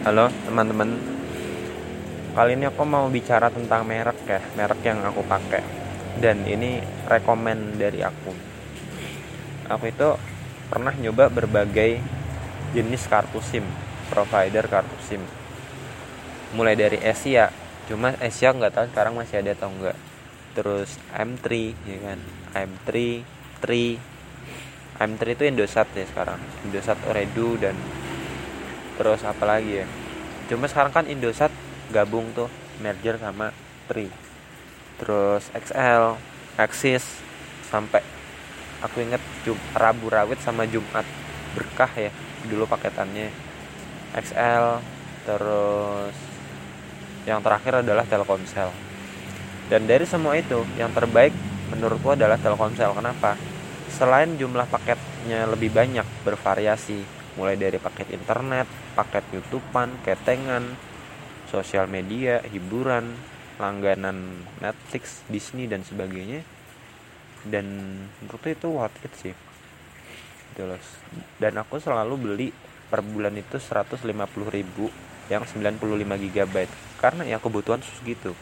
Halo teman-teman. Kali ini aku mau bicara tentang merek ya Merek yang aku pakai. Dan ini rekomen dari aku. Aku itu pernah nyoba berbagai jenis kartu SIM Provider kartu SIM. Mulai dari Asia Cuma Asia nggak tahu sekarang masih ada atau enggak Terus M3 ya kan? M3 3 M3 itu Indosat ya sekarang. Indosat Oredu dan terus apa lagi ya? Cuma sekarang kan Indosat gabung tuh merger sama Tri. Terus XL Axis sampai aku inget Jum Rabu Rawit sama Jumat berkah ya dulu paketannya. XL terus yang terakhir adalah Telkomsel. Dan dari semua itu yang terbaik menurutku adalah Telkomsel. Kenapa? Selain jumlah paketnya lebih banyak bervariasi mulai dari paket internet, paket YouTubean, ketengan, sosial media, hiburan, langganan Netflix, Disney dan sebagainya. Dan menurut itu worth it sih. Gitu loh. Dan aku selalu beli per bulan itu 150 ribu yang 95 GB karena ya kebutuhan segitu.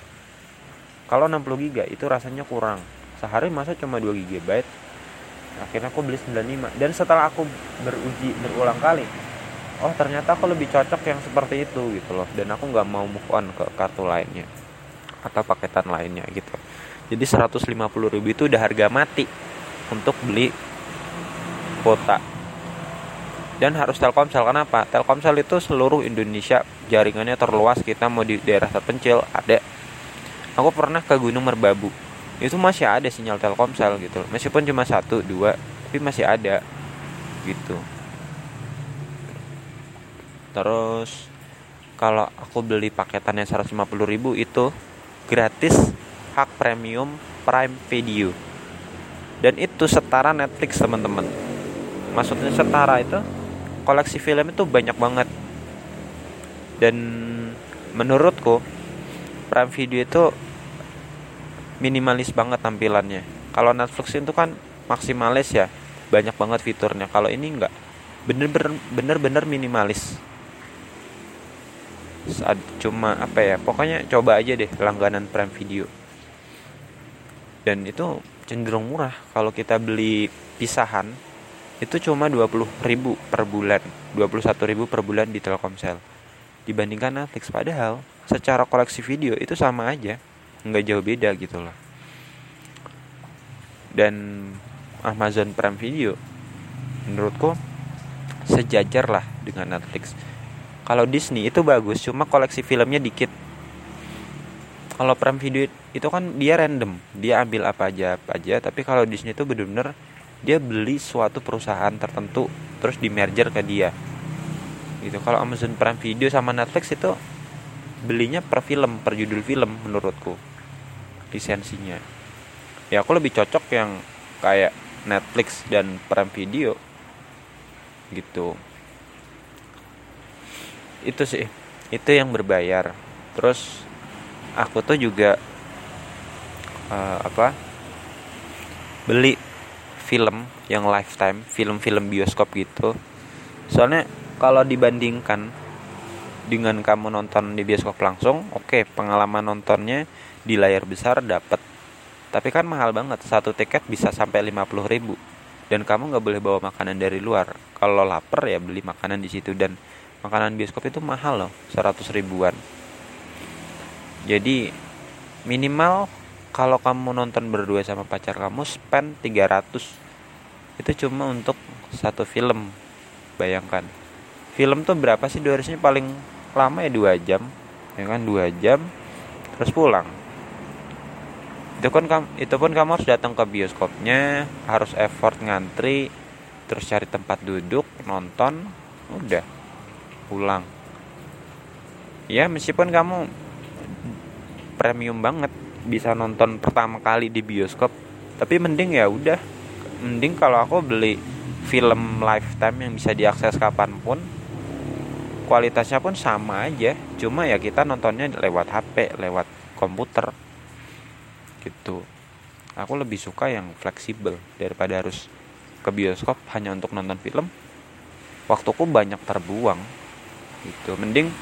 Kalau 60 GB itu rasanya kurang. Sehari masa cuma 2 GB akhirnya aku beli 95 dan setelah aku beruji berulang kali oh ternyata aku lebih cocok yang seperti itu gitu loh. Dan aku nggak mau move on ke kartu lainnya atau paketan lainnya gitu. Jadi 150 ribu itu udah harga mati untuk beli kuota. Dan harus Telkomsel kenapa? Telkomsel itu seluruh Indonesia jaringannya terluas. Kita mau di daerah terpencil ada. Aku pernah ke Gunung Merbabu itu masih ada sinyal Telkomsel gitu. Meskipun cuma satu dua tapi masih ada gitu. Terus kalau aku beli paketannya 150 ribu itu gratis hak premium Prime Video. Dan itu setara Netflix teman-teman. Maksudnya setara itu koleksi film itu banyak banget. Dan menurutku Prime Video itu minimalis banget tampilannya. Kalau Netflix itu kan maksimalis ya banyak banget fiturnya. Kalau ini enggak bener-bener bener-bener minimalis. Saat cuma apa ya pokoknya coba aja deh langganan Prime Video. Dan itu cenderung murah. Kalau kita beli pisahan itu cuma 20.000 per bulan. 21.000 per bulan di Telkomsel. Dibandingkan Netflix. Padahal secara koleksi video itu sama aja nggak jauh beda gitu loh. Dan Amazon Prime Video menurutku sejajar lah dengan Netflix. Kalau Disney itu bagus cuma koleksi filmnya dikit. Kalau Prime Video itu kan dia random dia ambil apa aja apa aja tapi kalau Disney itu bener-bener dia beli suatu perusahaan tertentu terus di merger ke dia. Gitu. Kalau Amazon Prime Video sama Netflix itu belinya per film per judul film menurutku lisensinya. Ya aku lebih cocok yang kayak Netflix dan Prime Video. Gitu. Itu sih. Itu yang berbayar. Terus aku tuh juga uh, apa beli film yang lifetime film-film bioskop gitu. Soalnya kalau dibandingkan dengan kamu nonton di bioskop langsung oke okay, pengalaman nontonnya di layar besar dapat tapi kan mahal banget satu tiket bisa sampai 50 ribu. Dan kamu nggak boleh bawa makanan dari luar. Kalau lapar ya beli makanan di situ. Dan makanan bioskop itu mahal loh 100 ribuan. Jadi minimal kalau kamu nonton berdua sama pacar kamu spend 300 itu cuma untuk satu film. Bayangkan. Film tuh berapa sih? Durasinya paling lama ya dua jam. Ya kan dua jam terus pulang. Itu kan kamu itu pun kamu harus datang ke bioskopnya harus effort ngantri terus cari tempat duduk nonton udah pulang. Ya meskipun kamu premium banget bisa nonton pertama kali di bioskop tapi mending ya udah. Mending kalau aku beli film lifetime yang bisa diakses kapan pun kualitasnya pun sama aja. Cuma ya kita nontonnya lewat HP lewat komputer. Gitu. Aku lebih suka yang fleksibel daripada harus ke bioskop hanya untuk nonton film. Waktuku banyak terbuang. Gitu. Mending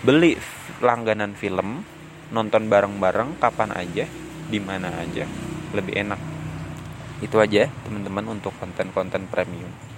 beli langganan film nonton bareng-bareng kapan aja di mana aja. Lebih enak. Itu aja teman-teman untuk konten-konten premium